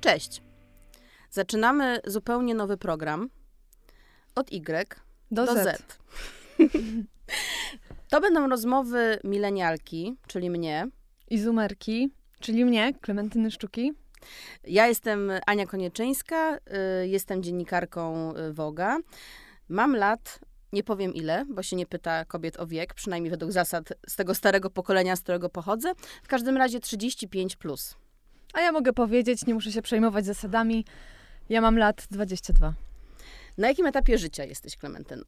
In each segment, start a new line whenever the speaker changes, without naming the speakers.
Cześć. Zaczynamy zupełnie nowy program od Y
Do,
do
Z.
Z. To będą rozmowy milenialki, czyli mnie.
I Zumerki, czyli mnie, Klementyny Sztuki.
Ja jestem Ania Konieczyńska, y, jestem dziennikarką y, Woga. Mam lat, nie powiem ile, bo się nie pyta kobiet o wiek, przynajmniej według zasad z tego starego pokolenia, z którego pochodzę. W każdym razie 35 plus.
A ja mogę powiedzieć, nie muszę się przejmować zasadami. Ja mam lat 22.
Na jakim etapie życia jesteś, Klementyno?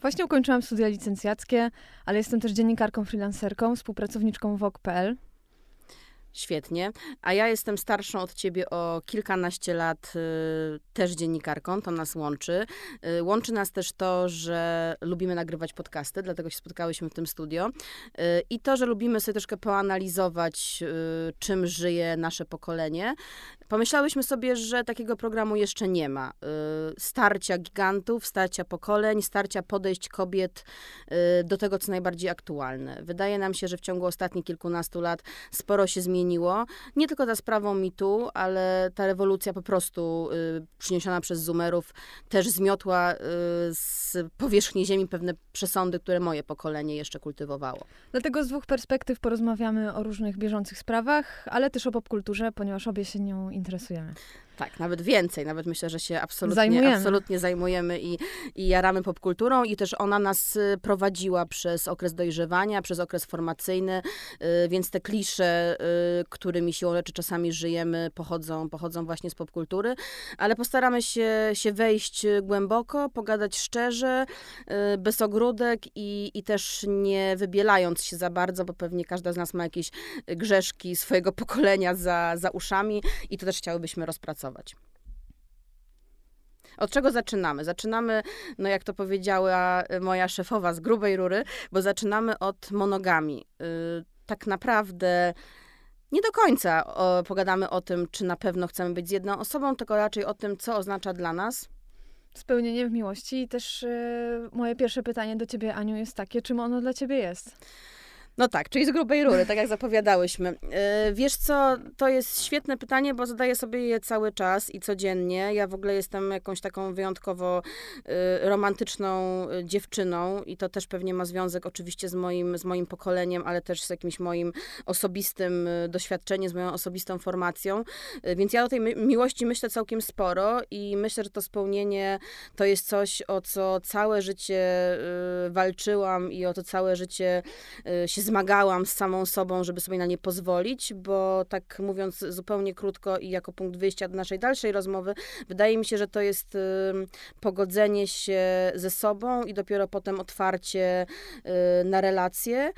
Właśnie ukończyłam studia licencjackie, ale jestem też dziennikarką, freelancerką, współpracowniczką VOG.pl.
Świetnie. A ja jestem starszą od ciebie o kilkanaście lat, y, też dziennikarką, to nas łączy. Y, łączy nas też to, że lubimy nagrywać podcasty, dlatego się spotkałyśmy w tym studio. Y, I to, że lubimy sobie troszkę poanalizować, y, czym żyje nasze pokolenie. Pomyślałyśmy sobie, że takiego programu jeszcze nie ma. Y, starcia gigantów, starcia pokoleń, starcia podejść kobiet y, do tego, co najbardziej aktualne. Wydaje nam się, że w ciągu ostatnich kilkunastu lat sporo się zmieniło. Nie tylko za sprawą mitu, ale ta rewolucja po prostu y, przyniesiona przez Zoomerów też zmiotła y, z powierzchni ziemi pewne przesądy, które moje pokolenie jeszcze kultywowało.
Dlatego z dwóch perspektyw porozmawiamy o różnych bieżących sprawach, ale też o popkulturze, ponieważ obie się nią interesujemy.
Tak, nawet więcej, nawet myślę, że się absolutnie
Zajmujemy.
absolutnie zajmujemy i, i jaramy popkulturą i też ona nas y, prowadziła przez okres dojrzewania, przez okres formacyjny, y, więc te klisze, y, którymi siłą rzeczy czasami żyjemy, pochodzą, pochodzą właśnie z popkultury, ale postaramy się, się wejść głęboko, pogadać szczerze, bez ogródek i, i też nie wybielając się za bardzo, bo pewnie każda z nas ma jakieś grzeszki swojego pokolenia za, za uszami i to też chciałybyśmy rozpracować. Od czego zaczynamy? Zaczynamy, no jak to powiedziała y, moja szefowa z grubej rury, bo zaczynamy od monogami. Y, Tak naprawdę nie do końca pogadamy o tym, czy na pewno chcemy być z jedną osobą, tylko raczej o tym, co oznacza dla nas
Spełnienie w miłości i też e, moje pierwsze pytanie do ciebie, Aniu, jest takie, czym ono dla ciebie jest?
No tak, czyli z grubej rury, tak jak zapowiadałyśmy. Yy, Wiesz co, to jest świetne pytanie, bo zadaję sobie je cały czas i codziennie. Ja w ogóle jestem jakąś taką wyjątkowo yy, romantyczną yy, dziewczyną i to też pewnie ma związek oczywiście z moim, z moim pokoleniem, ale też z jakimś moim osobistym doświadczeniem, z moją osobistą formacją. Więc ja o tej mi- miłości myślę całkiem sporo i myślę, że to spełnienie to jest coś, o co całe życie walczyłam i o to całe życie y, się zmagałam z samą sobą, żeby sobie na nie pozwolić, bo tak mówiąc zupełnie krótko i jako punkt wyjścia do naszej dalszej rozmowy, wydaje mi się, że to jest pogodzenie się ze sobą i dopiero potem otwarcie y, na relacje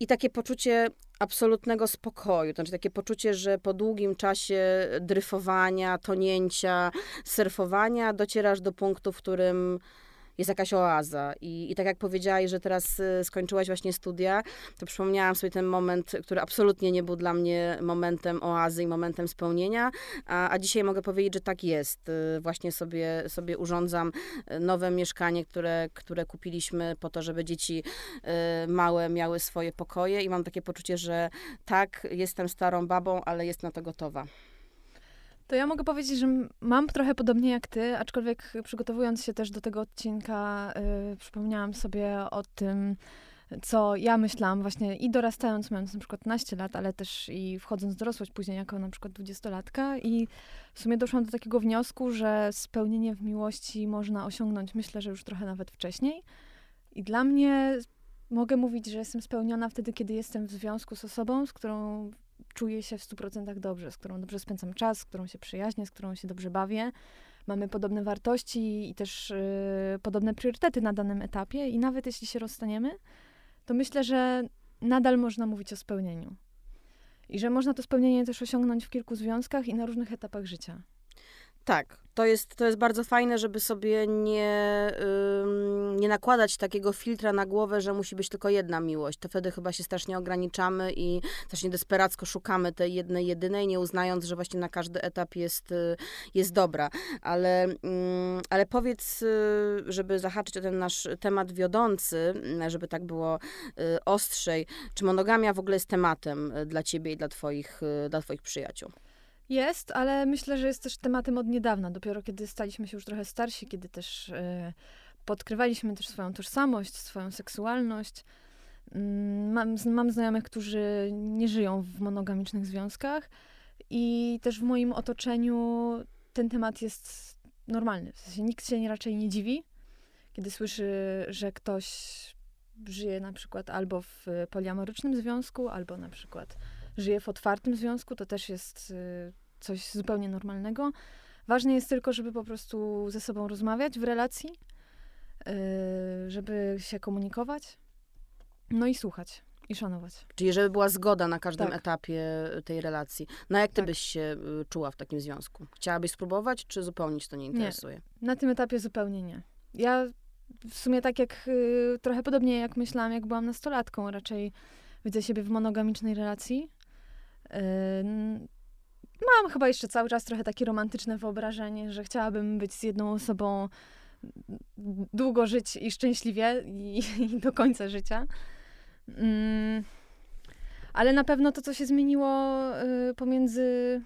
i takie poczucie absolutnego spokoju, to znaczy takie poczucie, że po długim czasie dryfowania, tonięcia, surfowania docierasz do punktu, w którym jest jakaś oaza. I, I tak jak powiedziałaś, że teraz y, skończyłaś właśnie studia, to przypomniałam sobie ten moment, który absolutnie nie był dla mnie momentem oazy i momentem spełnienia, a, a dzisiaj mogę powiedzieć, że tak jest. Y, Właśnie sobie, sobie urządzam y, nowe mieszkanie, które, które kupiliśmy po to, żeby dzieci małe miały swoje pokoje i mam takie poczucie, że tak, jestem starą babą, ale jest na to gotowa.
To ja mogę powiedzieć, że mam trochę podobnie jak ty, aczkolwiek przygotowując się też do tego odcinka, y, przypomniałam sobie o tym, co ja myślałam właśnie i dorastając, mając na przykład 15 lat, ale też i wchodząc w dorosłość później jako na przykład dwudziestolatka i w sumie doszłam do takiego wniosku, że spełnienie w miłości można osiągnąć, myślę, że już trochę nawet wcześniej. I dla mnie mogę mówić, że jestem spełniona wtedy, kiedy jestem w związku z osobą, z którą czuję się w 100% dobrze, z którą dobrze spędzam czas, z którą się przyjaźnię, z którą się dobrze bawię. Mamy podobne wartości i też y, podobne priorytety na danym etapie i nawet jeśli się rozstaniemy, to myślę, że nadal można mówić o spełnieniu. I że można to spełnienie też osiągnąć w kilku związkach i na różnych etapach życia.
Tak, to jest, to jest bardzo fajne, żeby sobie nie, nie nakładać takiego filtra na głowę, że musi być tylko jedna miłość. To wtedy chyba się strasznie ograniczamy i strasznie desperacko szukamy tej jednej, jedynej, nie uznając, że właśnie na każdy etap jest, y, jest dobra. Ale, ym, ale powiedz, y, żeby zahaczyć o ten nasz temat wiodący, żeby tak było y, ostrzej, czy monogamia w ogóle jest tematem dla ciebie i dla twoich, dla twoich przyjaciół?
Jest, ale myślę, że jest też tematem od niedawna. Dopiero kiedy staliśmy się już trochę starsi, kiedy też y, podkrywaliśmy też swoją tożsamość, swoją seksualność. Mm, mam, mam znajomych, którzy nie żyją w monogamicznych związkach i też w moim otoczeniu ten temat jest normalny. W sensie nikt się raczej nie dziwi, kiedy słyszy, że ktoś żyje na przykład albo w poliamorycznym związku, albo na przykład żyje w otwartym związku, to też jest y, coś zupełnie normalnego. Ważne jest tylko, żeby po prostu ze sobą rozmawiać w relacji, y, żeby się komunikować, no i słuchać i szanować.
Czyli żeby była zgoda na każdym tak. etapie tej relacji. No jak ty tak. byś się y, czuła w takim związku? Chciałabyś spróbować, czy zupełnie ci to nie interesuje?
Nie, na tym etapie zupełnie nie. Ja w sumie tak jak, trochę podobnie jak myślałam, jak byłam nastolatką, raczej widzę siebie w monogamicznej relacji. Mam chyba jeszcze cały czas trochę takie romantyczne wyobrażenie, że chciałabym być z jedną osobą długo żyć i szczęśliwie i, i do końca życia. Ale na pewno to, co się zmieniło y, pomiędzy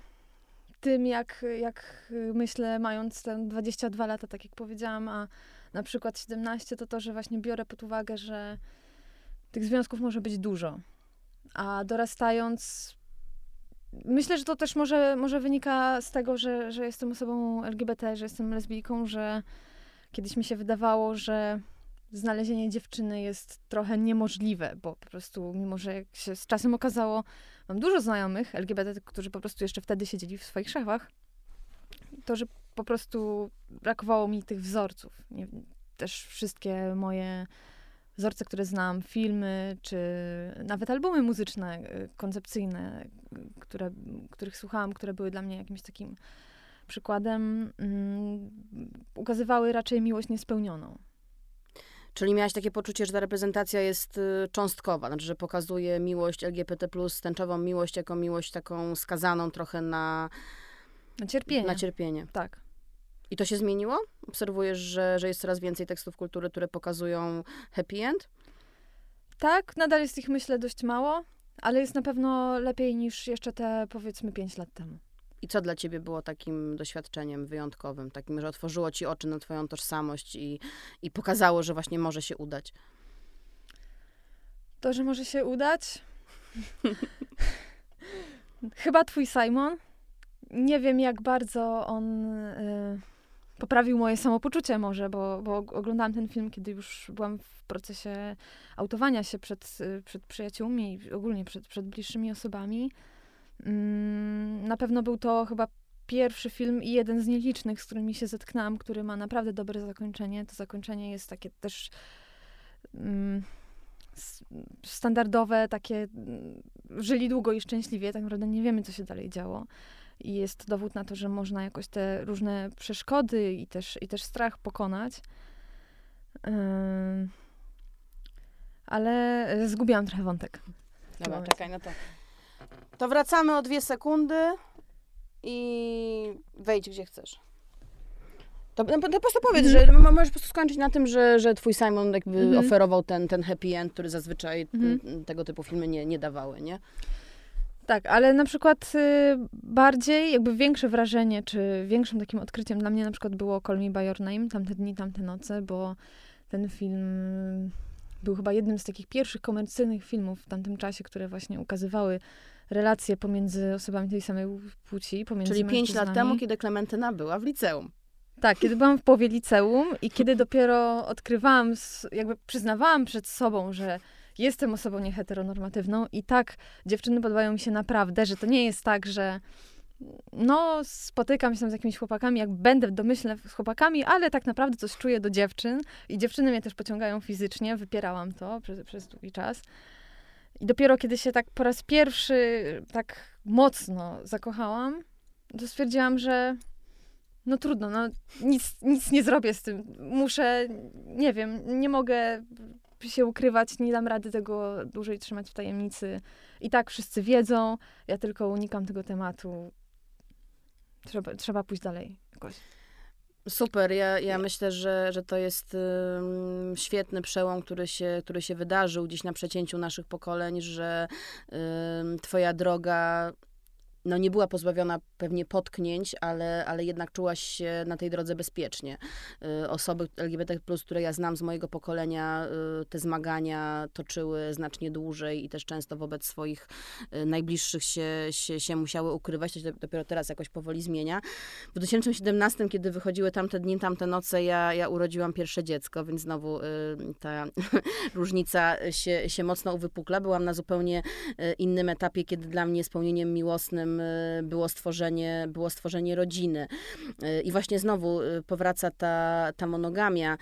tym, jak, jak myślę, mając ten 22 lata, tak jak powiedziałam, a na przykład 17, to to, że właśnie biorę pod uwagę, że tych związków może być dużo. A dorastając, myślę, że to też może, może wynika z tego, że, że jestem osobą LGBT, że jestem lesbijką, że kiedyś mi się wydawało, że znalezienie dziewczyny jest trochę niemożliwe, bo po prostu, mimo że jak się z czasem okazało, mam dużo znajomych LGBT, którzy po prostu jeszcze wtedy siedzieli w swoich szafach, to, że po prostu brakowało mi tych wzorców. Nie, też wszystkie moje wzorce, które znam, filmy, czy nawet albumy muzyczne, y, koncepcyjne, które, których słuchałam, które były dla mnie jakimś takim przykładem, um, ukazywały raczej miłość niespełnioną.
Czyli miałaś takie poczucie, że ta reprezentacja jest y, cząstkowa, znaczy, że pokazuje miłość LGBT, tęczową miłość jako miłość taką skazaną trochę na.
Na cierpienie.
Na cierpienie.
Tak.
I to się zmieniło? Obserwujesz, że, że jest coraz więcej tekstów kultury, które pokazują happy end?
Tak, nadal jest ich myślę dość mało, ale jest na pewno lepiej niż jeszcze te powiedzmy 5 lat temu.
I co dla ciebie było takim doświadczeniem wyjątkowym, takim, że otworzyło ci oczy na twoją tożsamość i, i pokazało, że właśnie może się udać?
To, że może się udać? Chyba twój Simon. Nie wiem, jak bardzo on y, poprawił moje samopoczucie może, bo, bo oglądałam ten film, kiedy już byłam w procesie autowania się przed, przed przyjaciółmi i ogólnie przed, przed bliższymi osobami. Mm, na pewno był to chyba pierwszy film i jeden z nielicznych, z którymi się zetknęłam, który ma naprawdę dobre zakończenie. To zakończenie jest takie też mm, standardowe, takie mm, żyli długo i szczęśliwie. Tak naprawdę nie wiemy, co się dalej działo. I jest dowód na to, że można jakoś te różne przeszkody i też, i też strach pokonać. Ale zgubiłam trochę wątek.
Dobra, czekaj, no to to wracamy o dwie sekundy i wejdź gdzie chcesz. To, no, to po prostu powiedz, mm. że możesz po prostu skończyć na tym, że, że twój Simon jakby mm oferował ten, ten happy end, który zazwyczaj mm tego typu filmy nie, nie dawały, nie?
Tak, ale na przykład y, bardziej, jakby większe wrażenie, czy większym takim odkryciem dla mnie na przykład było Call Me By Your Name, tamte dni, tamte noce, bo ten film był chyba jednym z takich pierwszych komercyjnych filmów w tamtym czasie, które właśnie ukazywały relacje pomiędzy osobami tej samej płci. Pomiędzy
Czyli pięć lat temu, kiedy Klementyna była w liceum.
Tak, kiedy byłam w połowie liceum i kiedy dopiero odkrywałam, jakby przyznawałam przed sobą, że jestem osobą nieheteronormatywną i tak dziewczyny podobają mi się naprawdę, że to nie jest tak, że no, spotykam się tam z jakimiś chłopakami, jak będę w domyśle z chłopakami, ale tak naprawdę coś czuję do dziewczyn i dziewczyny mnie też pociągają fizycznie, wypierałam to przez, przez długi czas. I dopiero kiedy się tak po raz pierwszy tak mocno zakochałam, to stwierdziłam, że no trudno, no nic, nic nie zrobię z tym. Muszę, nie wiem, nie mogę się ukrywać, nie dam rady tego dłużej trzymać w tajemnicy. I tak wszyscy wiedzą, ja tylko unikam tego tematu. Trzeba, trzeba pójść dalej jakoś.
Super, ja, ja myślę, że, że to jest um, świetny przełom, który się, który się wydarzył gdzieś na przecięciu naszych pokoleń, że um, twoja droga no nie była pozbawiona pewnie potknięć, ale, ale jednak czułaś się na tej drodze bezpiecznie. Y, osoby LGBT+, które ja znam z mojego pokolenia, y, te zmagania toczyły znacznie dłużej i też często wobec swoich y, najbliższych się, się, się musiały ukrywać. To się dopiero teraz jakoś powoli zmienia. W 2017, kiedy wychodziły tamte dni, tamte noce, ja, ja urodziłam pierwsze dziecko, więc znowu ta różnica się, się mocno uwypukla. Byłam na zupełnie innym etapie, kiedy dla mnie spełnieniem miłosnym Y, było stworzenie, było stworzenie rodziny. Y, I właśnie znowu y, powraca ta, ta monogamia.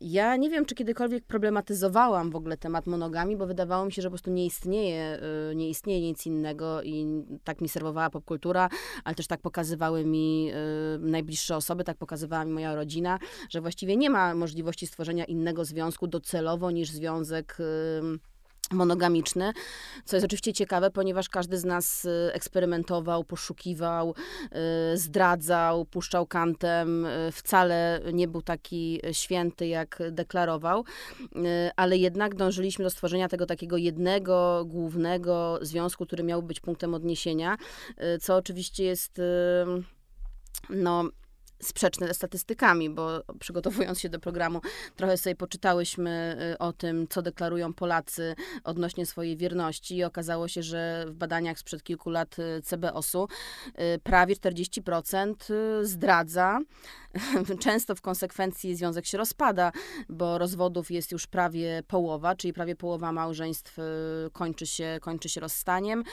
Ja nie wiem, czy kiedykolwiek problematyzowałam w ogóle temat monogami, bo wydawało mi się, że po prostu nie istnieje, nie istnieje nic innego i tak mi serwowała popkultura, ale też tak pokazywały mi najbliższe osoby, tak pokazywała mi moja rodzina, że właściwie nie ma możliwości stworzenia innego związku docelowo niż związek monogamiczny, co jest oczywiście ciekawe, ponieważ każdy z nas y, eksperymentował, poszukiwał, y, zdradzał, puszczał kantem, y, wcale nie był taki święty, jak deklarował, ale jednak dążyliśmy do stworzenia tego takiego jednego, głównego związku, który miał być punktem odniesienia, co oczywiście jest no, sprzeczne ze statystykami, bo przygotowując się do programu, trochę sobie poczytałyśmy y, o tym, co deklarują Polacy odnośnie swojej wierności i okazało się, że w badaniach sprzed kilku lat y, CBOS-u y, prawie 40% zdradza. Często w konsekwencji związek się rozpada, bo rozwodów jest już prawie połowa, czyli prawie połowa małżeństw kończy się, kończy się rozstaniem,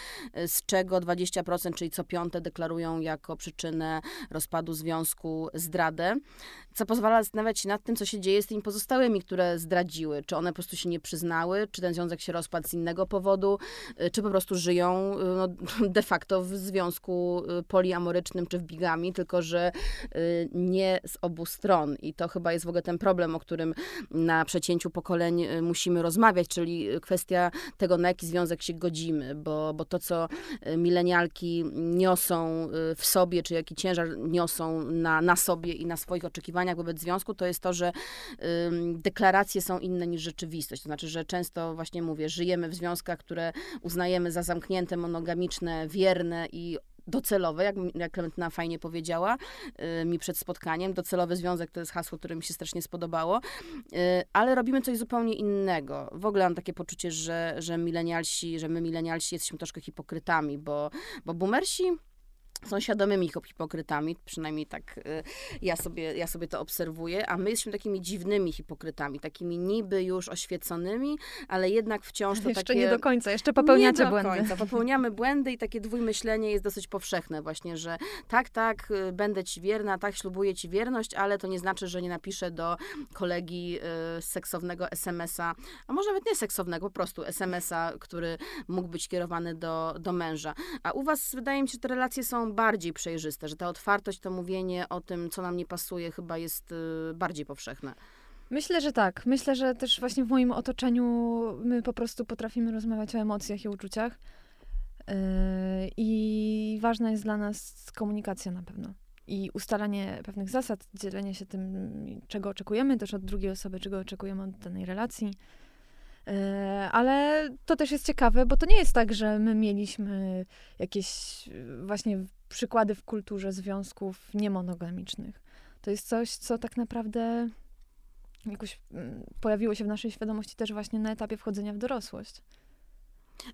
z czego 20%, czyli co piąte deklarują jako przyczynę rozpadu związku zdradę, co pozwala zastanawiać się nad tym, co się dzieje z tymi pozostałymi, które zdradziły. Czy one po prostu się nie przyznały, czy ten związek się rozpadł z innego powodu, y, czy po prostu żyją y, no, de facto w związku y, poliamorycznym czy w bigami, tylko że nie z obu stron. I to chyba jest w ogóle ten problem, o którym na przecięciu pokoleń musimy rozmawiać, czyli kwestia tego, na jaki związek się godzimy, bo, bo to, co milenialki niosą w sobie, czy jaki ciężar niosą na, na sobie i na swoich oczekiwaniach wobec związku, to jest to, że deklaracje są inne niż rzeczywistość. To znaczy, że często właśnie mówię, żyjemy w związkach, które uznajemy za zamknięte, monogamiczne, wierne i docelowe, jak, jak Klementyna fajnie powiedziała y, mi przed spotkaniem. Docelowy związek to jest hasło, które mi się strasznie spodobało, y, ale robimy coś zupełnie innego. W ogóle mam takie poczucie, że, że milenialsi, że my milenialsi jesteśmy troszkę hipokrytami, bo, bo boomersi są świadomymi hipokrytami, przynajmniej tak y, ja sobie, ja sobie to obserwuję, a my jesteśmy takimi dziwnymi hipokrytami, takimi niby już oświeconymi, ale jednak wciąż to
jeszcze
takie...
nie do końca, jeszcze popełniacie
nie do
błędy.
końca, popełniamy błędy i takie dwójmyślenie jest dosyć powszechne właśnie, że tak, tak, y, będę ci wierna, tak, ślubuję ci wierność, ale to nie znaczy, że nie napiszę do kolegi y, seksownego SMS-a, a może nawet nie seksownego, po prostu SMS-a, który mógł być kierowany do, do męża. A u was wydaje mi się, że te relacje są bardziej przejrzyste, że ta otwartość, to mówienie o tym, co nam nie pasuje, chyba jest y, bardziej powszechne.
Myślę, że tak. Myślę, że też właśnie w moim otoczeniu my po prostu potrafimy rozmawiać o emocjach i uczuciach. Yy, I ważna jest dla nas komunikacja na pewno. I ustalanie pewnych zasad, dzielenie się tym, czego oczekujemy też od drugiej osoby, czego oczekujemy od danej relacji. E, ale to też jest ciekawe, bo to nie jest tak, że my mieliśmy jakieś e, właśnie przykłady w kulturze związków niemonogamicznych. To jest coś, co tak naprawdę jakoś mm, pojawiło się w naszej świadomości też właśnie na etapie wchodzenia w dorosłość.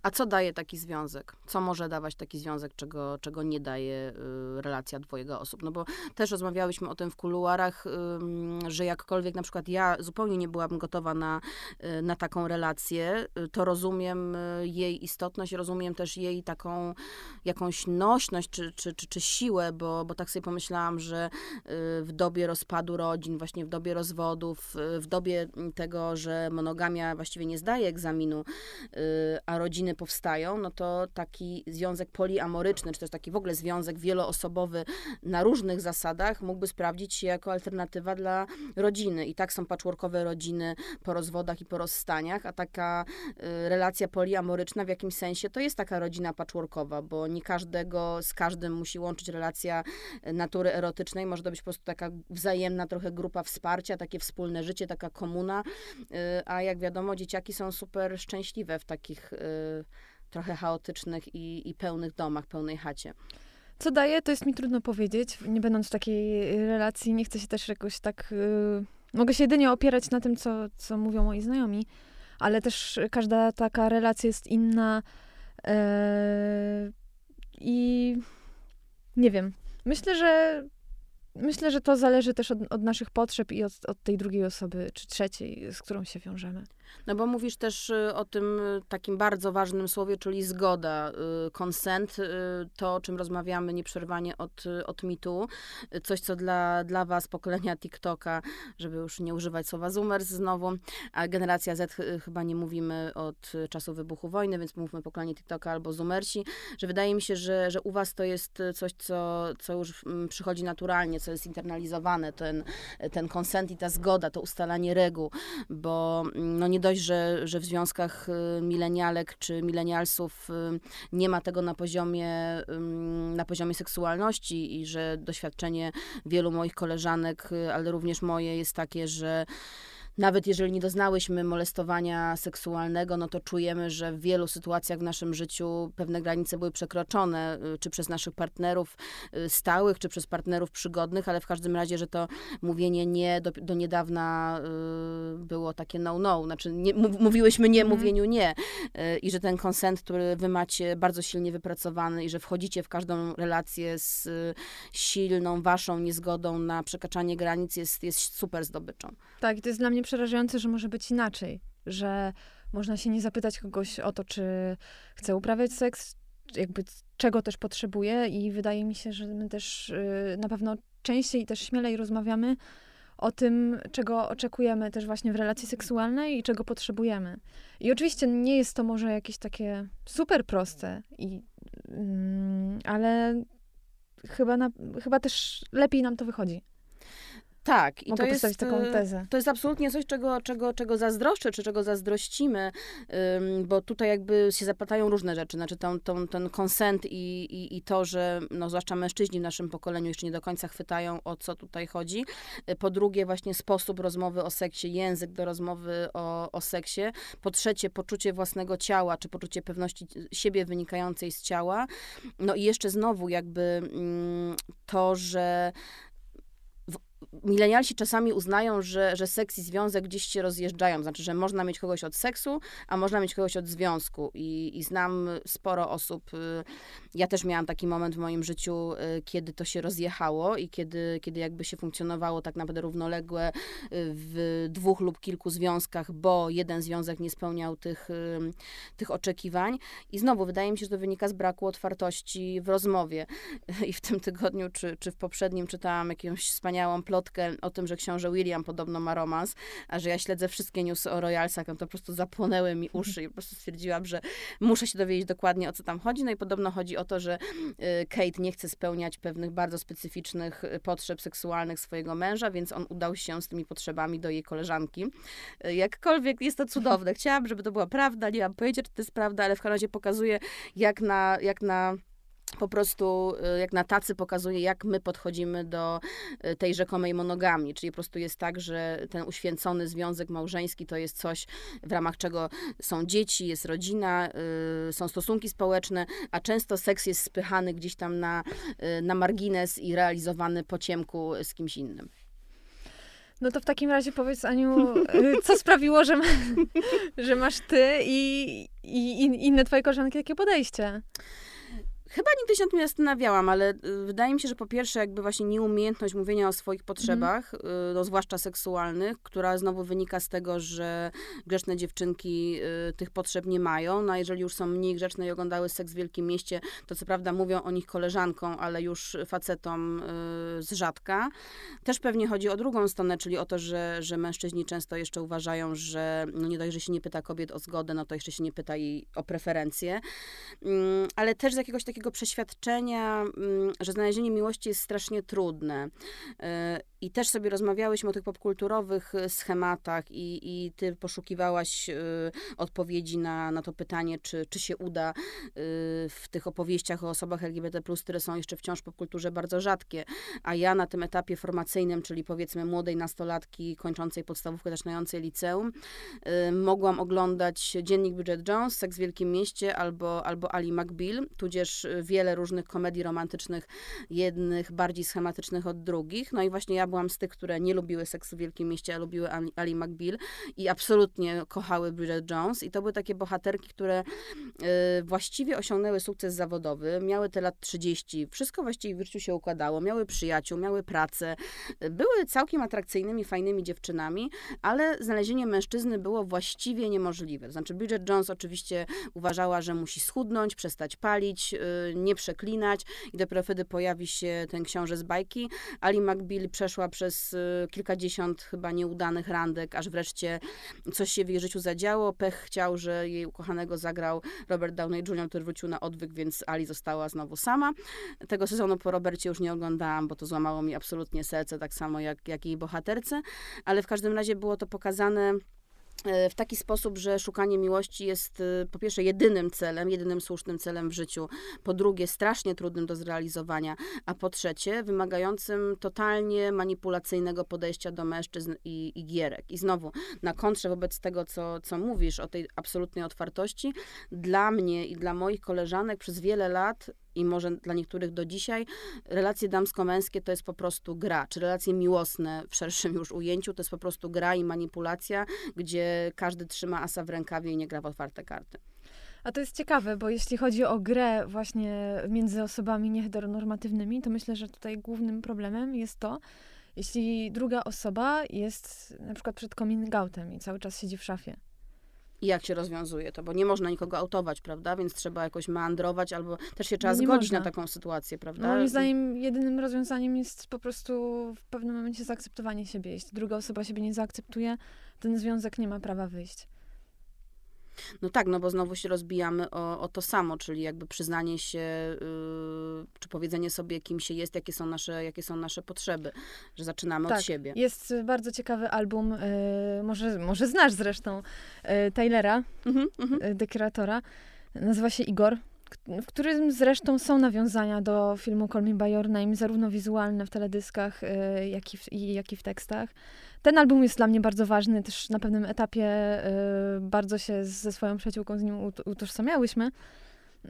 A co daje taki związek? Co może dawać taki związek, czego, czego nie daje y, relacja dwojga osób? No bo też rozmawiałyśmy o tym w kuluarach, y, że jakkolwiek na przykład ja zupełnie nie byłabym gotowa na, y, na taką relację, y, to rozumiem y, jej istotność, rozumiem też jej taką jakąś nośność czy, czy, czy, czy siłę, bo, bo tak sobie pomyślałam, że y, w dobie rozpadu rodzin, właśnie w dobie rozwodów, w dobie tego, że monogamia właściwie nie zdaje egzaminu, a rodzina rodziny powstają, no to taki związek poliamoryczny, czy też taki w ogóle związek wieloosobowy na różnych zasadach mógłby sprawdzić się jako alternatywa dla rodziny. I tak są patchworkowe rodziny po rozwodach i po rozstaniach, a taka y, relacja poliamoryczna w jakimś sensie to jest taka rodzina patchworkowa, bo nie każdego z każdym musi łączyć relacja y, natury erotycznej, może to być po prostu taka wzajemna trochę grupa wsparcia, takie wspólne życie, taka komuna, y, a jak wiadomo, dzieciaki są super szczęśliwe w takich trochę chaotycznych i, i pełnych domach, pełnej chacie.
Co daje, to jest mi trudno powiedzieć. Nie będąc w takiej relacji, nie chcę się też jakoś tak. Yy, mogę się jedynie opierać na tym, co, co mówią moi znajomi, ale też każda taka relacja jest inna. Yy, I nie wiem. Myślę, że myślę, że to zależy też od, od naszych potrzeb i od, od tej drugiej osoby, czy trzeciej, z którą się wiążemy.
No bo mówisz też y, o tym y, takim bardzo ważnym słowie, czyli zgoda, consent, y, to o czym rozmawiamy nieprzerwanie od, od mitu, coś co dla, dla was, pokolenia TikToka, żeby już nie używać słowa zoomers znowu, a generacja Z chyba nie mówimy od czasu wybuchu wojny, więc mówmy pokolenie TikToka albo zoomersi, że wydaje mi się, że, że u was to jest coś, co, co już mm, przychodzi naturalnie, co jest internalizowane, ten, ten consent i ta zgoda, to ustalanie reguł, bo mm, no nie dość, że, że w związkach y, milenialek czy milenialsów y, nie ma tego na poziomie, na poziomie seksualności i że doświadczenie wielu moich koleżanek, y, ale również moje jest takie, że nawet jeżeli nie doznałyśmy molestowania seksualnego, no to czujemy, że w wielu sytuacjach w naszym życiu pewne granice były przekroczone, y, czy przez naszych partnerów y, stałych, czy przez partnerów przygodnych, ale w każdym razie, że to mówienie nie do, do niedawna y, było takie no-no, znaczy nie, mówiłyśmy nie, mm. mówieniu nie i że ten konsent, który wy macie bardzo silnie wypracowany i że wchodzicie w każdą relację z silną waszą niezgodą na przekraczanie granic jest, jest super zdobyczą.
Tak, to jest dla mnie przerażające, że może być inaczej, że można się nie zapytać kogoś o to, czy chce uprawiać seks, jakby czego też potrzebuje i wydaje mi się, że my też y, na pewno częściej i też śmielej rozmawiamy o tym, czego oczekujemy też właśnie w relacji seksualnej i czego potrzebujemy. I oczywiście nie jest to może jakieś takie super proste, i, mm, ale chyba, na, chyba też lepiej nam to wychodzi.
Tak,
i Mogę to jest, taką e, tezę.
to jest absolutnie coś, czego, czego, czego zazdroszczę, czy czego zazdrościmy, bo tutaj jakby się zapatają różne rzeczy, znaczy tą, tą, ten konsent i, i, i to, że no, zwłaszcza mężczyźni w naszym pokoleniu jeszcze nie do końca chwytają, o co tutaj chodzi. E, po drugie właśnie sposób rozmowy o seksie, język do rozmowy o, o seksie. Po trzecie poczucie własnego ciała, czy poczucie pewności siebie wynikającej z ciała. No i jeszcze znowu jakby mm, to, że milenialsi czasami uznają, że, że seks i związek gdzieś się rozjeżdżają. Znaczy, że można mieć kogoś od seksu, a można mieć kogoś od związku. I, i znam sporo osób. Y, ja też miałam taki moment w moim życiu, y, kiedy to się rozjechało i kiedy, kiedy jakby się funkcjonowało tak naprawdę równoległe y, w dwóch lub kilku związkach, bo jeden związek nie spełniał tych, tych oczekiwań. I znowu, wydaje mi się, że to wynika z braku otwartości w rozmowie. I w tym tygodniu, czy, czy w poprzednim czytałam jakąś wspaniałą plotkę o tym, że książę William podobno ma romans, a że ja śledzę wszystkie newsy o Royalsach, no to po prostu zapłonęły mi uszy i po prostu stwierdziłam, że muszę się dowiedzieć dokładnie o co tam chodzi. No i podobno chodzi o to, że y, Kate nie chce spełniać pewnych bardzo specyficznych y, potrzeb seksualnych swojego męża, więc on udał się z tymi potrzebami do jej koleżanki. Y, jakkolwiek jest to cudowne. Chciałam, żeby to była prawda, nie mam pojęcia, czy to jest prawda, ale w każdym razie pokazuje, jak na, jak na po prostu y, jak na tacy pokazuje, jak my podchodzimy do y, tej rzekomej monogami, czyli po prostu jest tak, że ten uświęcony związek małżeński to jest coś, w ramach czego są dzieci, jest rodzina, y, są stosunki społeczne, a często seks jest spychany gdzieś tam na, na margines i realizowany po ciemku z kimś innym.
No to w takim razie powiedz, Aniu, co sprawiło, że, ma, że masz ty i, i inne twoje koleżanki takie podejście?
Chyba nigdy się nad tym nie zastanawiałam, ale y, wydaje mi się, że po pierwsze jakby właśnie nieumiejętność mówienia o swoich potrzebach, mm. no, zwłaszcza seksualnych, która znowu wynika z tego, że grzeczne dziewczynki y, tych potrzeb nie mają. No a jeżeli już są mniej grzeczne i oglądały seks w wielkim mieście, to co prawda mówią o nich koleżankom, ale już facetom z rzadka. Też pewnie chodzi o drugą stronę, czyli o to, że, że mężczyźni często jeszcze uważają, że no nie dość, że się nie pyta kobiet o zgodę, no to jeszcze się nie pyta jej o preferencje. Mm, ale też z jakiegoś takiego przeświadczenia, mm, że znalezienie miłości jest strasznie trudne. I też sobie rozmawiałyśmy o tych popkulturowych e, schematach i, i ty poszukiwałaś e, odpowiedzi na, na to pytanie, czy, czy się uda w tych opowieściach o osobach LGBT+, które są jeszcze wciąż w popkulturze bardzo rzadkie. A ja na tym etapie formacyjnym, czyli powiedzmy młodej nastolatki kończącej podstawówkę, zaczynającej liceum, mogłam oglądać Dziennik Bridget Jones, Seks w Wielkim Mieście albo, albo Ali McBeal, tudzież wiele różnych komedii romantycznych, jednych bardziej schematycznych od drugich. No i właśnie ja byłam z tych, które nie lubiły seksu w Wielkim Mieście, a lubiły Ali, Ali McBeal i absolutnie kochały Bridget Jones. I to były takie bohaterki, które y, właściwie osiągnęły sukces zawodowy, miały te lat 30, wszystko właściwie w życiu się układało, miały przyjaciół, miały pracę, były całkiem atrakcyjnymi, fajnymi dziewczynami, ale znalezienie mężczyzny było właściwie niemożliwe. Znaczy Bridget Jones oczywiście uważała, że musi schudnąć, przestać palić, y, nie przeklinać i dopiero wtedy pojawi się ten książę z bajki. Ali McBeal przeszła przez y, kilkadziesiąt chyba nieudanych randek, aż wreszcie coś się w jej życiu zadziało. Pech chciał, że jej ukochanego zagrał Robert Downey Jr., który wrócił na odwyk, więc Ali została znowu sama. Tego sezonu po Robercie już nie oglądałam, bo to złamało mi absolutnie serce, tak samo jak, jak jej bohaterce, ale w każdym razie było to pokazane w taki sposób, że szukanie miłości jest e, po pierwsze jedynym celem, jedynym słusznym celem w życiu, po drugie strasznie trudnym do zrealizowania, a po trzecie wymagającym totalnie manipulacyjnego podejścia do mężczyzn i, i gierek. I znowu, na kontrze wobec tego, co, co mówisz o tej absolutnej otwartości, dla mnie i dla moich koleżanek przez wiele lat i może dla niektórych do dzisiaj, relacje damsko-męskie to jest po prostu gra, czy relacje miłosne w szerszym już ujęciu to jest po prostu gra i manipulacja, gdzie każdy trzyma asa w rękawie i nie gra w otwarte karty.
A to jest ciekawe, bo jeśli chodzi o grę właśnie między osobami nieheteronormatywnymi, to myślę, że tutaj głównym problemem jest to, jeśli druga osoba jest na przykład przed coming outem i cały czas siedzi w szafie
i jak się rozwiązuje to, bo nie można nikogo autować, prawda? Więc trzeba jakoś meandrować, albo też się trzeba no zgodzić można. na taką sytuację, prawda?
Moim zdaniem jedynym rozwiązaniem jest po prostu w pewnym momencie zaakceptowanie siebie. Jeśli druga osoba siebie nie zaakceptuje, ten związek nie ma prawa wyjść.
No tak, no bo znowu się rozbijamy o, o to samo, czyli jakby przyznanie się, yy, czy powiedzenie sobie, kim się jest, jakie są nasze, jakie są nasze potrzeby, że zaczynamy
tak,
od siebie.
Jest bardzo ciekawy album, yy, może, może znasz zresztą, yy, Taylora, mhm, mhm. dekreatora, nazywa się Igor w którym zresztą są nawiązania do filmu Call Me By Your Name, zarówno wizualne w teledyskach, jak i w, jak i w tekstach. Ten album jest dla mnie bardzo ważny, też na pewnym etapie y, bardzo się ze swoją przyjaciółką z nim utożsamiałyśmy, y,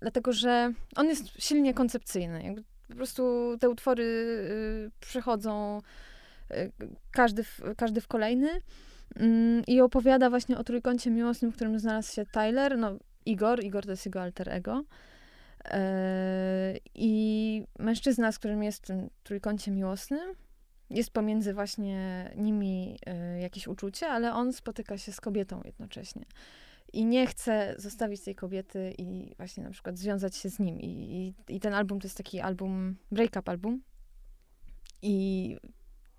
dlatego że on jest silnie koncepcyjny. Po prostu te utwory y, przechodzą y, każdy w, każdy w kolejny mm, i opowiada właśnie o trójkącie miłosnym, w którym znalazł się Tyler, no Igor, Igor to jest jego alter ego, e, i mężczyzna, z którym jest w tym trójkącie miłosnym, jest pomiędzy właśnie nimi y, jakieś uczucie, ale on spotyka się z kobietą jednocześnie. I nie chce zostawić tej kobiety i właśnie na przykład związać się z nim. I, i, i ten album to jest taki album, break-up album. I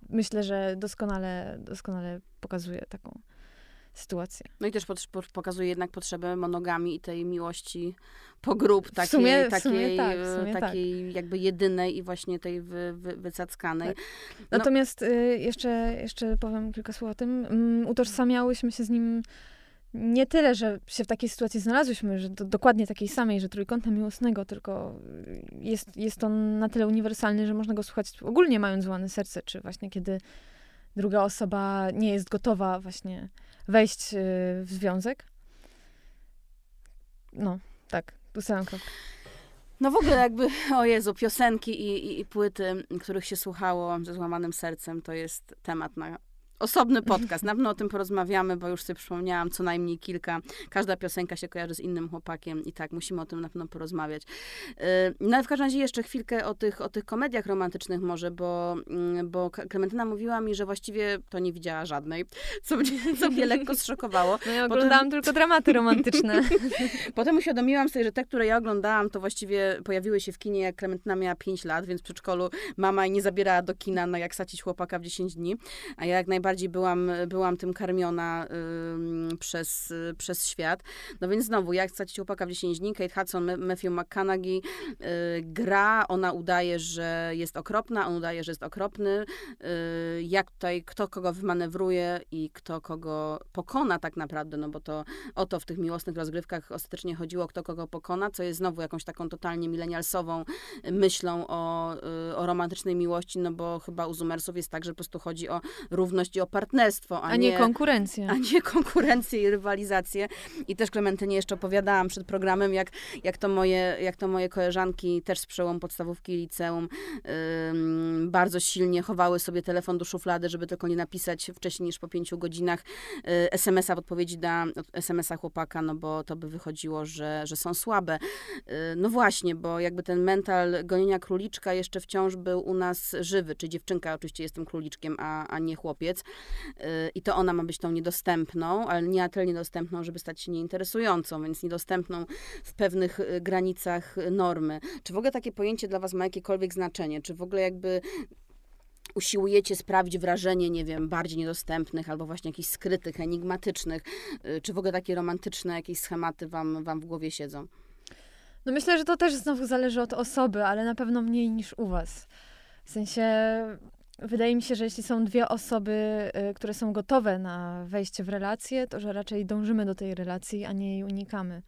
myślę, że doskonale, doskonale pokazuje taką sytuację.
No i też pokazuje jednak potrzebę monogami i tej miłości po grób, takiej,
sumie,
takiej,
tak,
takiej
tak.
jakby jedynej i właśnie tej wy, wy, wycackanej. Tak.
No. Natomiast y, jeszcze, jeszcze powiem kilka słów o tym. Um, utożsamiałyśmy się z nim nie tyle, że się w takiej sytuacji znalazłyśmy, że do, dokładnie takiej samej, że trójkąta miłosnego, tylko jest, jest on na tyle uniwersalny, że można go słuchać ogólnie mając złane serce, czy właśnie kiedy druga osoba nie jest gotowa właśnie wejść y, w związek. No, tak, ustawiam kropkę.
No w ogóle jakby, o Jezu, piosenki i, i, i, płyty, których się słuchało ze złamanym sercem, to jest temat na osobny podcast. Na pewno o tym porozmawiamy, bo już sobie przypomniałam co najmniej kilka. Każda piosenka się kojarzy z innym chłopakiem i tak, musimy o tym na pewno porozmawiać. Y, no ale w każdym razie jeszcze chwilkę o tych, o tych komediach romantycznych może, bo, mm, bo Klementyna mówiła mi, że właściwie to nie widziała żadnej, co mnie, co mnie lekko zszokowało.
No ja oglądałam Potem... tylko dramaty romantyczne.
Potem uświadomiłam sobie, że te, które ja oglądałam, to właściwie pojawiły się w kinie, jak Klementyna miała 5 lat, więc w przedszkolu mama nie zabierała do kina, no jak sacić chłopaka w 10 dni, a ja jak najbardziej bardziej byłam, byłam tym karmiona y, przez, y, przez świat. No więc znowu, jak stracić chłopaka w 10 dni, Kate Hudson, Matthew McConaughey y, gra, ona udaje, że jest okropna, on udaje, że jest okropny. Y, jak tutaj, kto kogo wymanewruje i kto kogo pokona tak naprawdę, no bo to o to w tych miłosnych rozgrywkach ostatecznie chodziło, kto kogo pokona, co jest znowu jakąś taką totalnie milenialsową myślą o, y, o romantycznej miłości, no bo chyba u Zumersów jest tak, że po prostu chodzi o równość i o partnerstwo, a,
a nie, nie konkurencję.
A nie konkurencję i rywalizację. I też Klementynie jeszcze opowiadałam przed programem, jak, jak, to, moje, jak to moje koleżanki też z przełomu podstawówki i liceum yy, bardzo silnie chowały sobie telefon do szuflady, żeby tylko nie napisać wcześniej niż po pięciu godzinach yy, SMS-a w odpowiedzi na SMS-a chłopaka, no bo to by wychodziło, że, że są słabe. Yy, no właśnie, bo jakby ten mental gonienia króliczka jeszcze wciąż był u nas żywy, czy dziewczynka oczywiście jestem króliczkiem, a, a nie chłopiec. I to ona ma być tą niedostępną, ale nie na tyle niedostępną, żeby stać się nieinteresującą, więc niedostępną w pewnych y, granicach normy. Czy w ogóle takie pojęcie dla Was ma jakiekolwiek znaczenie? Czy w ogóle jakby usiłujecie sprawić wrażenie, nie wiem, bardziej niedostępnych albo właśnie jakichś skrytych, enigmatycznych? Y, czy w ogóle takie romantyczne jakieś schematy wam, wam w głowie siedzą?
No myślę, że to też znowu zależy od osoby, ale na pewno mniej niż u was. W sensie Wydaje mi się, że jeśli są dwie osoby, y, które są gotowe na wejście w relację, to że raczej dążymy do tej relacji, a nie jej unikamy.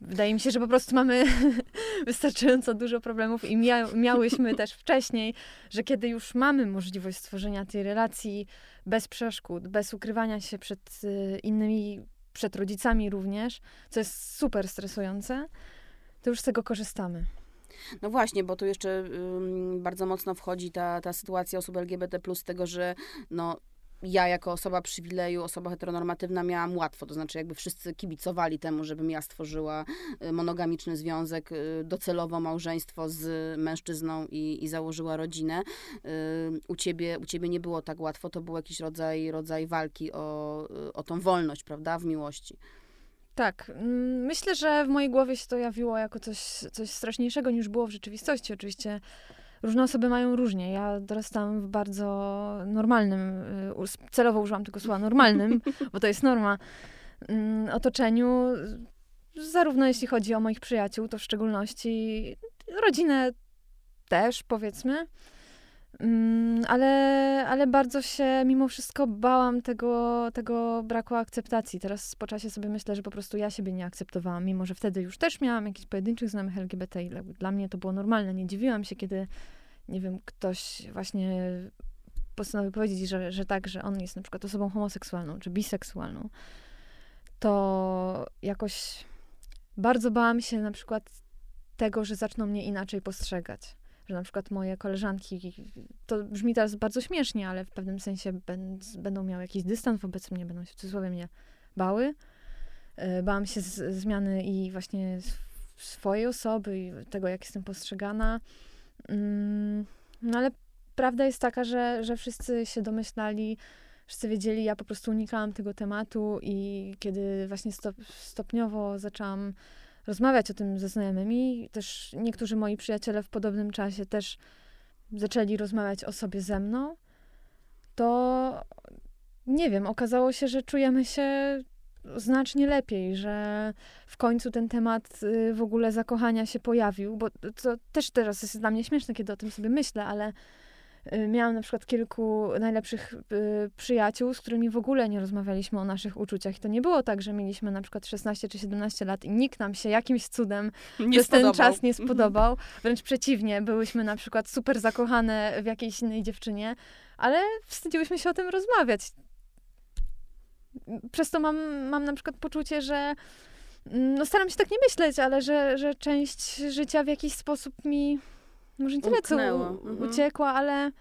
Wydaje mi się, że po prostu mamy wystarczająco dużo problemów i mia miałyśmy też wcześniej, że kiedy już mamy możliwość stworzenia tej relacji bez przeszkód, bez ukrywania się przed y, innymi, przed rodzicami również, co jest super stresujące, to już z tego korzystamy.
No właśnie, bo tu jeszcze bardzo mocno wchodzi ta, ta sytuacja osób LGBT, plus tego, że no, ja jako osoba przywileju, osoba heteronormatywna miałam łatwo, to znaczy jakby wszyscy kibicowali temu, żebym ja stworzyła y, monogamiczny związek, y, docelowo małżeństwo z mężczyzną i, i założyła rodzinę. Y, u ciebie, u ciebie nie było tak łatwo, to był jakiś rodzaj, rodzaj walki o, o tą wolność, prawda, w miłości.
Tak. Mm, myślę, że w mojej głowie się to jawiło jako coś, coś straszniejszego niż było w rzeczywistości. Oczywiście różne osoby mają różnie. Ja dorastałam w bardzo normalnym, y, celowo użyłam tego słowa normalnym, bo to jest norma, mm, otoczeniu. Zarówno jeśli chodzi o moich przyjaciół, to w szczególności rodzinę też, powiedzmy. Mm, ale, ale bardzo się mimo wszystko bałam tego, tego braku akceptacji. Teraz po czasie sobie myślę, że po prostu ja siebie nie akceptowałam, mimo że wtedy już też miałam jakichś pojedynczych znajomych LGBT i dla mnie to było normalne. Nie dziwiłam się, kiedy, nie wiem, ktoś właśnie postanowił powiedzieć, że, że tak, że on jest na przykład osobą homoseksualną czy biseksualną. To jakoś bardzo bałam się na przykład tego, że zaczną mnie inaczej postrzegać że na przykład moje koleżanki, to brzmi teraz bardzo śmiesznie, ale w pewnym sensie będą miały jakiś dystans wobec mnie, będą się w cudzysłowie mnie bały. E, bałam się zmiany i właśnie swojej osoby i tego, jak jestem postrzegana. Mm, no ale prawda jest taka, że, że wszyscy się domyślali, wszyscy wiedzieli, ja po prostu unikałam tego tematu i kiedy właśnie stop, stopniowo zaczęłam rozmawiać o tym ze znajomymi. Też niektórzy moi przyjaciele w podobnym czasie też zaczęli rozmawiać o sobie ze mną. To nie wiem, okazało się, że czujemy się znacznie lepiej, że w końcu ten temat y, w ogóle zakochania się pojawił, bo to też teraz jest dla mnie śmieszne, kiedy o tym sobie myślę, ale miałam na przykład kilku najlepszych y, przyjaciół, z którymi w ogóle nie rozmawialiśmy o naszych uczuciach. I to nie było tak, że mieliśmy na przykład 16 czy 17 lat i nikt nam się jakimś cudem nie przez spodobał. ten czas nie mhm. spodobał. Wręcz przeciwnie, byłyśmy na przykład super zakochane w jakiejś innej dziewczynie, ale wstydziłyśmy się o tym rozmawiać. Przez to mam, mam na przykład poczucie, że mm, no staram się tak nie myśleć, ale że, że część życia w jakiś sposób mi może nie tyle co u, mhm. uciekła, ale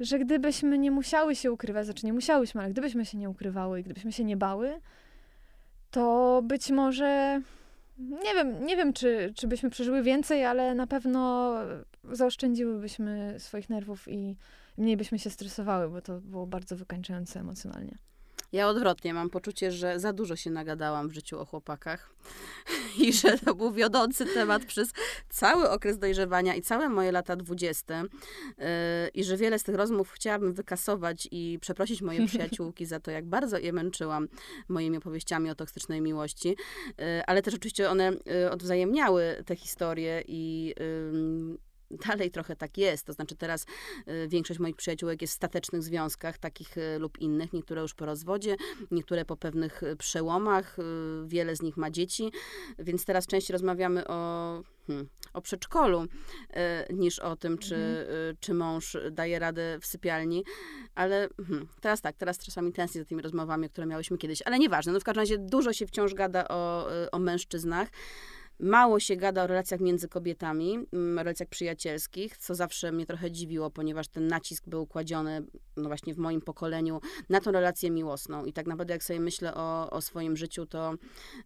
że gdybyśmy nie musiały się ukrywać, znaczy nie musiałyśmy, ale gdybyśmy się nie ukrywały i gdybyśmy się nie bały, to być może nie wiem, nie wiem czy, czy byśmy przeżyły więcej, ale na pewno zaoszczędziłybyśmy swoich nerwów i mniej byśmy się stresowały, bo to było bardzo wykańczające emocjonalnie.
Ja odwrotnie, mam poczucie, że za dużo się nagadałam w życiu o chłopakach i że to był wiodący temat przez cały okres dojrzewania i całe moje lata dwudzieste yy, i że wiele z tych rozmów chciałabym wykasować i przeprosić moje przyjaciółki za to, jak bardzo je męczyłam moimi opowieściami o toksycznej miłości, yy, ale też oczywiście one yy, odwzajemniały te historie i dalej trochę tak jest. To znaczy teraz y, większość moich przyjaciółek jest w statecznych związkach, takich y, lub innych. Niektóre już po rozwodzie, niektóre po pewnych y, przełomach. Wiele z nich ma dzieci, więc teraz częściej rozmawiamy o, hmm, o przedszkolu niż o tym, czy, mhm. czy mąż daje radę w sypialni. Ale hmm, teraz tak, teraz czasami tęsknię za tymi rozmowami, które miałyśmy kiedyś. Ale nieważne. No w każdym razie dużo się wciąż gada o, o mężczyznach. Mało się gada o relacjach między kobietami, mm, relacjach przyjacielskich, co zawsze mnie trochę dziwiło, ponieważ ten nacisk był kładziony, no właśnie w moim pokoleniu, na tą relację miłosną. I tak naprawdę, jak sobie myślę o, o swoim życiu, to,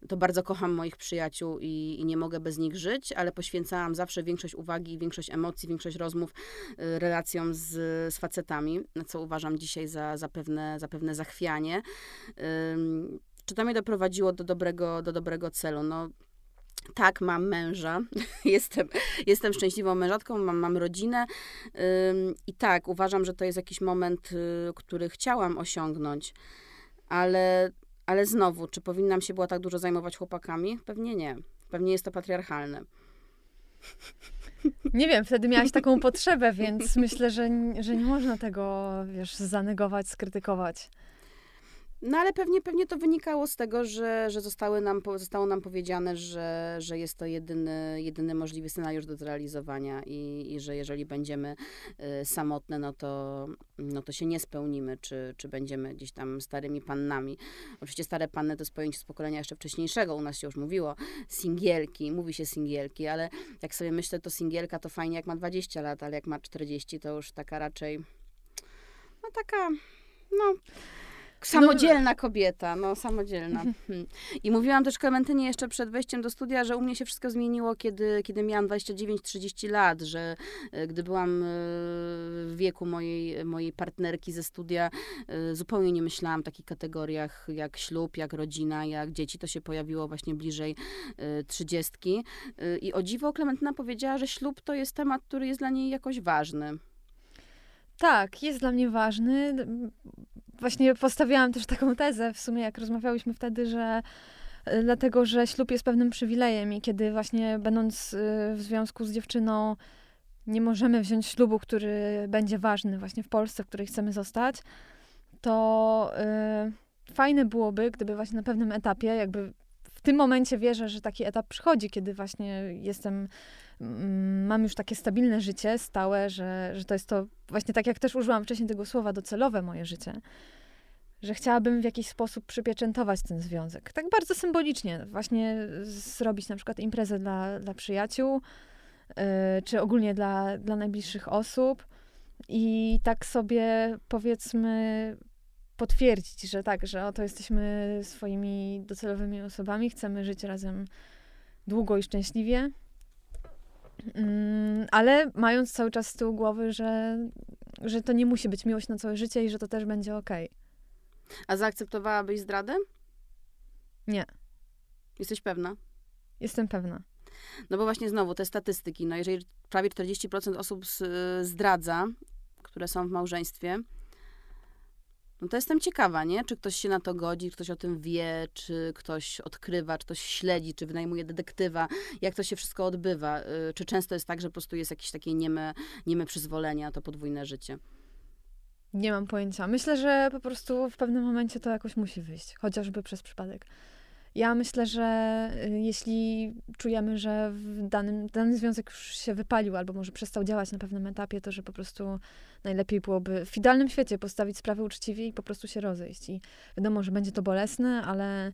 to bardzo kocham moich przyjaciół i, i nie mogę bez nich żyć, ale poświęcałam zawsze większość uwagi, większość emocji, większość rozmów y, relacjom z, z facetami, co uważam dzisiaj za, za, pewne, za pewne zachwianie. Czy to mnie doprowadziło do dobrego, do dobrego celu? No, tak, mam męża, jestem, jestem szczęśliwą mężatką, mam, mam rodzinę i tak, uważam, że to jest jakiś moment, y, który chciałam osiągnąć, ale, ale znowu, czy powinnam się była tak dużo zajmować chłopakami? Pewnie nie. Pewnie jest to patriarchalne.
Nie wiem, wtedy miałaś taką potrzebę, więc myślę, że, że nie można tego, wiesz, zanegować, skrytykować.
No ale pewnie, pewnie to wynikało z tego, że, że zostały nam, zostało nam powiedziane, że, że jest to jedyny, jedyny możliwy scenariusz do zrealizowania i, i że jeżeli będziemy y, samotne, no to, no to się nie spełnimy, czy, czy będziemy gdzieś tam starymi pannami. Oczywiście stare panny to jest pojęcie z pokolenia jeszcze wcześniejszego, u nas się już mówiło, singielki, mówi się singielki, ale jak sobie myślę, to singielka to fajnie jak ma 20 lat, ale jak ma 40, to już taka raczej, no taka, no Samodzielna kobieta, no samodzielna. Mhm. Hmm. I mówiłam też Klementynie jeszcze przed wejściem do studia, że u mnie się wszystko zmieniło, kiedy, kiedy miałam 29-30 lat, że e, gdy byłam e, w wieku mojej, mojej partnerki ze studia, e, zupełnie nie myślałam w takich kategoriach jak ślub, jak rodzina, jak dzieci. To się pojawiło właśnie bliżej trzydziestki. I o dziwo Klementyna powiedziała, że ślub to jest temat, który jest dla niej jakoś ważny.
Tak, jest dla mnie ważny właśnie postawiłam też taką tezę, w sumie jak rozmawiałyśmy wtedy, że e, dlatego, że ślub jest pewnym przywilejem i kiedy właśnie będąc e, w związku z dziewczyną nie możemy wziąć ślubu, który będzie ważny właśnie w Polsce, w której chcemy zostać, to y, fajne byłoby, gdyby właśnie na pewnym etapie, jakby w tym momencie wierzę, że taki etap przychodzi, kiedy właśnie jestem, mam już takie stabilne życie, stałe, że, że to jest to, właśnie tak jak też użyłam wcześniej tego słowa, docelowe moje życie, że chciałabym w jakiś sposób przypieczętować ten związek. Tak bardzo symbolicznie, właśnie zrobić na przykład imprezę dla, dla przyjaciół, yy, czy ogólnie dla, dla najbliższych osób i tak sobie powiedzmy potwierdzić, że tak, że oto jesteśmy swoimi docelowymi osobami, chcemy żyć razem długo i szczęśliwie. Mm, ale mając cały czas z tyłu głowy, że, że to nie musi być miłość na całe życie i że to też będzie ok.
A zaakceptowałabyś zdradę?
Nie.
Jesteś pewna?
Jestem pewna.
No bo właśnie znowu te statystyki, no jeżeli prawie 40% osób zdradza, które są w małżeństwie, no to jestem ciekawa, nie? Czy ktoś się na to godzi, ktoś o tym wie, czy ktoś odkrywa, czy ktoś śledzi, czy wynajmuje detektywa, jak to się wszystko odbywa. Y, czy często jest tak, że po prostu jest jakieś takie nieme, nieme przyzwolenie na to podwójne życie?
Nie mam pojęcia. Myślę, że po prostu w pewnym momencie to jakoś musi wyjść, chociażby przez przypadek. Ja myślę, że y, jeśli czujemy, że w danym, dany związek już się wypalił albo może przestał działać na pewnym etapie, to że po prostu najlepiej byłoby w idealnym świecie postawić sprawę uczciwie i po prostu się rozejść. I wiadomo, że będzie to bolesne, ale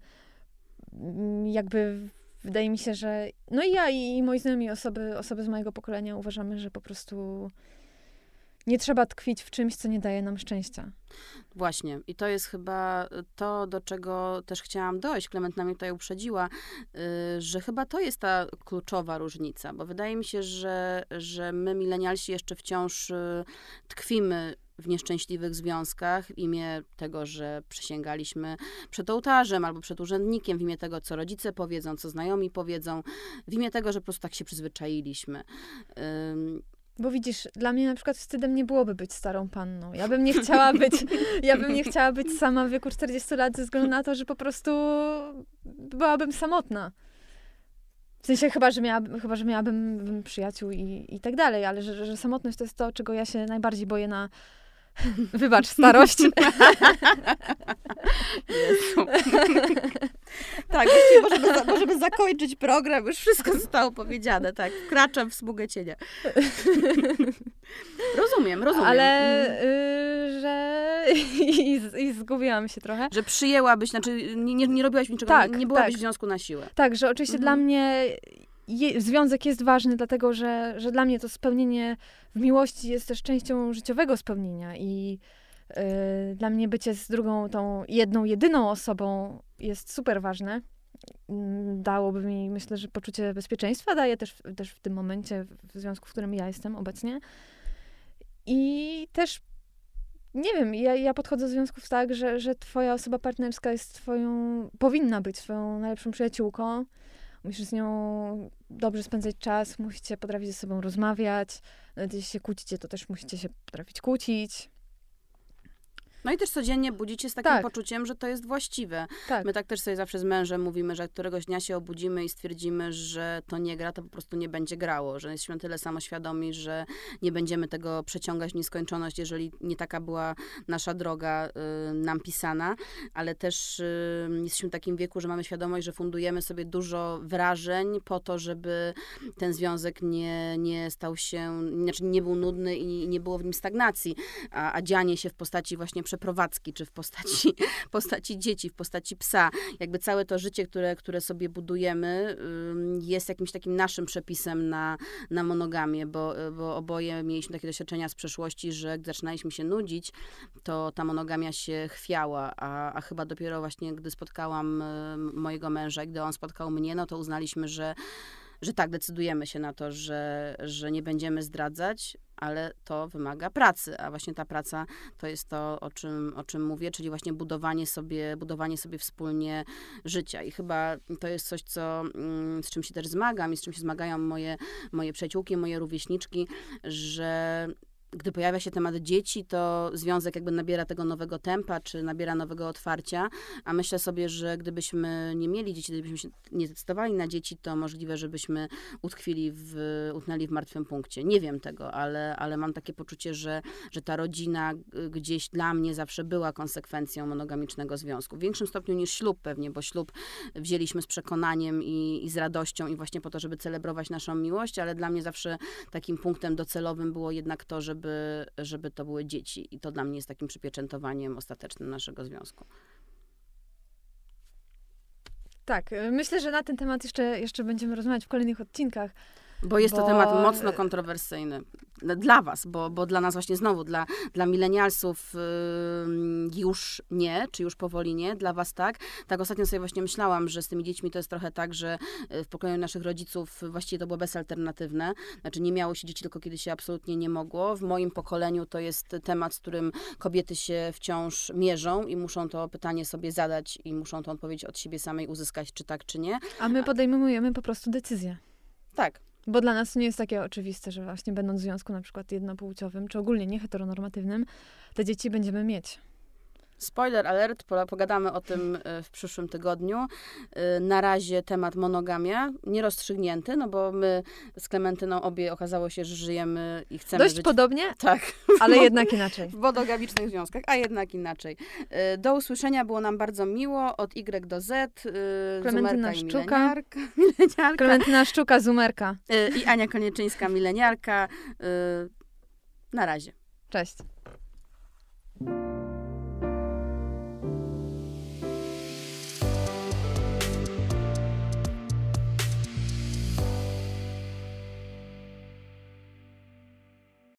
mm, jakby wydaje mi się, że no i ja i moi znajomi osoby, osoby z mojego pokolenia uważamy, że po prostu nie trzeba tkwić w czymś, co nie daje nam szczęścia.
Właśnie. I to jest chyba to, do czego też chciałam dojść. Klementyna mnie tutaj uprzedziła, y, że chyba to jest ta kluczowa różnica, bo wydaje mi się, że, że my, milenialsi, jeszcze wciąż y, tkwimy w nieszczęśliwych związkach w imię tego, że przysięgaliśmy przed ołtarzem albo przed urzędnikiem, w imię tego, co rodzice powiedzą, co znajomi powiedzą, w imię tego, że po prostu tak się przyzwyczailiśmy.
Bo widzisz, dla mnie na przykład wstydem nie byłoby być starą panną. Ja bym nie chciała być, ja bym nie chciała być sama w wieku 40 lat ze względu na to, że po prostu byłabym samotna. W sensie chyba, że, miała, chyba, że miałabym przyjaciół i, i tak dalej, ale że, że samotność to jest to, czego ja się najbardziej boję na, Wybacz, starość.
tak, właściwie możemy, możemy zakończyć program, już wszystko zostało powiedziane, tak. Wkraczam w smugę cienia. rozumiem, rozumiem.
Ale, y, że... I, I, zgubiłam się trochę.
Że przyjęłabyś, znaczy nie, nie, nie robiłaś niczego, tak, nie, nie byłabyś tak. w związku na siłę.
Tak, że oczywiście mhm. dla mnie je, związek jest ważny, dlatego że, że dla mnie to spełnienie w miłości jest też częścią życiowego spełnienia i yy, dla mnie bycie z drugą, tą jedną, jedyną osobą jest super ważne. Mm, dałoby mi, myślę, że poczucie bezpieczeństwa daje też, też w tym momencie, w związku, w którym ja jestem obecnie. I też nie wiem, ja, ja podchodzę do związków tak, że, że twoja osoba partnerska jest twoją, powinna być twoją najlepszą przyjaciółką musisz z nią dobrze spędzać czas, musicie potrafić ze sobą rozmawiać. Nawet jeśli się kłócicie, to też musicie się potrafić kłócić.
No i też codziennie budzicie z takim tak. poczuciem, że to jest właściwe. Tak. My tak też sobie zawsze z mężem mówimy, że któregoś dnia się obudzimy i stwierdzimy, że to nie gra, to po prostu nie będzie grało, że jesteśmy tyle samoświadomi, że nie będziemy tego przeciągać w nieskończoność, jeżeli nie taka była nasza droga y, nam pisana, ale też y, jesteśmy w takim wieku, że mamy świadomość, że fundujemy sobie dużo wrażeń po to, żeby ten związek nie, nie stał się, znaczy nie był nudny i nie było w nim stagnacji, a, a dzianie się w postaci właśnie przeprowadzki, czy w postaci, postaci dzieci, w postaci psa. Jakby całe to życie, które, które sobie budujemy, jest jakimś takim naszym przepisem na, na monogamię, bo, bo oboje mieliśmy takie doświadczenia z przeszłości, że gdy zaczynaliśmy się nudzić, to ta monogamia się chwiała, a, a chyba dopiero właśnie, gdy spotkałam mojego męża, gdy on spotkał mnie, no to uznaliśmy, że że tak, decydujemy się na to, że, że nie będziemy zdradzać, ale to wymaga pracy, a właśnie ta praca to jest to, o czym, o czym mówię, czyli właśnie budowanie sobie, budowanie sobie wspólnie życia. I chyba to jest coś, co, mm, z czym się też zmagam i z czym się zmagają moje, moje przyjaciółki, moje rówieśniczki, że gdy pojawia się temat dzieci, to związek jakby nabiera tego nowego tempa, czy nabiera nowego otwarcia, a myślę sobie, że gdybyśmy nie mieli dzieci, gdybyśmy się nie zdecydowali na dzieci, to możliwe, żebyśmy utkwili w, utknęli w martwym punkcie. Nie wiem tego, ale, ale mam takie poczucie, że, że ta rodzina gdzieś dla mnie zawsze była konsekwencją monogamicznego związku. W większym stopniu niż ślub pewnie, bo ślub wzięliśmy z przekonaniem i, i z radością i właśnie po to, żeby celebrować naszą miłość, ale dla mnie zawsze takim punktem docelowym było jednak to, żeby żeby, żeby to były dzieci. I to dla mnie jest takim przypieczętowaniem ostatecznym naszego związku.
Tak, myślę, że na ten temat jeszcze, jeszcze będziemy rozmawiać w kolejnych odcinkach.
Bo jest bo... to temat mocno kontrowersyjny dla was, bo, bo dla nas właśnie znowu, dla, dla milenialsów yy, już nie, czy już powoli nie, dla was tak. Tak ostatnio sobie właśnie myślałam, że z tymi dziećmi to jest trochę tak, że y, w pokoleniu naszych rodziców właściwie to było bezalternatywne. Znaczy nie miało się dzieci tylko kiedy się absolutnie nie mogło. W moim pokoleniu to jest temat, z którym kobiety się wciąż mierzą i muszą to pytanie sobie zadać i muszą to odpowiedź od siebie samej uzyskać, czy tak, czy nie.
A my podejmujemy po prostu decyzję.
Tak,
bo dla nas nie jest takie oczywiste, że właśnie będąc w związku na przykład jednopłciowym, czy ogólnie nieheteronormatywnym, te dzieci będziemy mieć.
Spoiler alert, pogadamy o tym e, w przyszłym tygodniu. E, na razie temat monogamia, nierozstrzygnięty, no bo my z Klementyną obie okazało się, że żyjemy i chcemy
Dość
żyć...
podobnie,
tak,
ale jednak inaczej.
W monogamicznych związkach, a jednak inaczej. E, do usłyszenia było nam bardzo miło, od Y do Z,
Klementyna Szczuka,
mileniarka, mileniarka.
Klementyna Szczuka, Zumerka.
I Ania Konieczyńska, mileniarka. Na razie.
Cześć.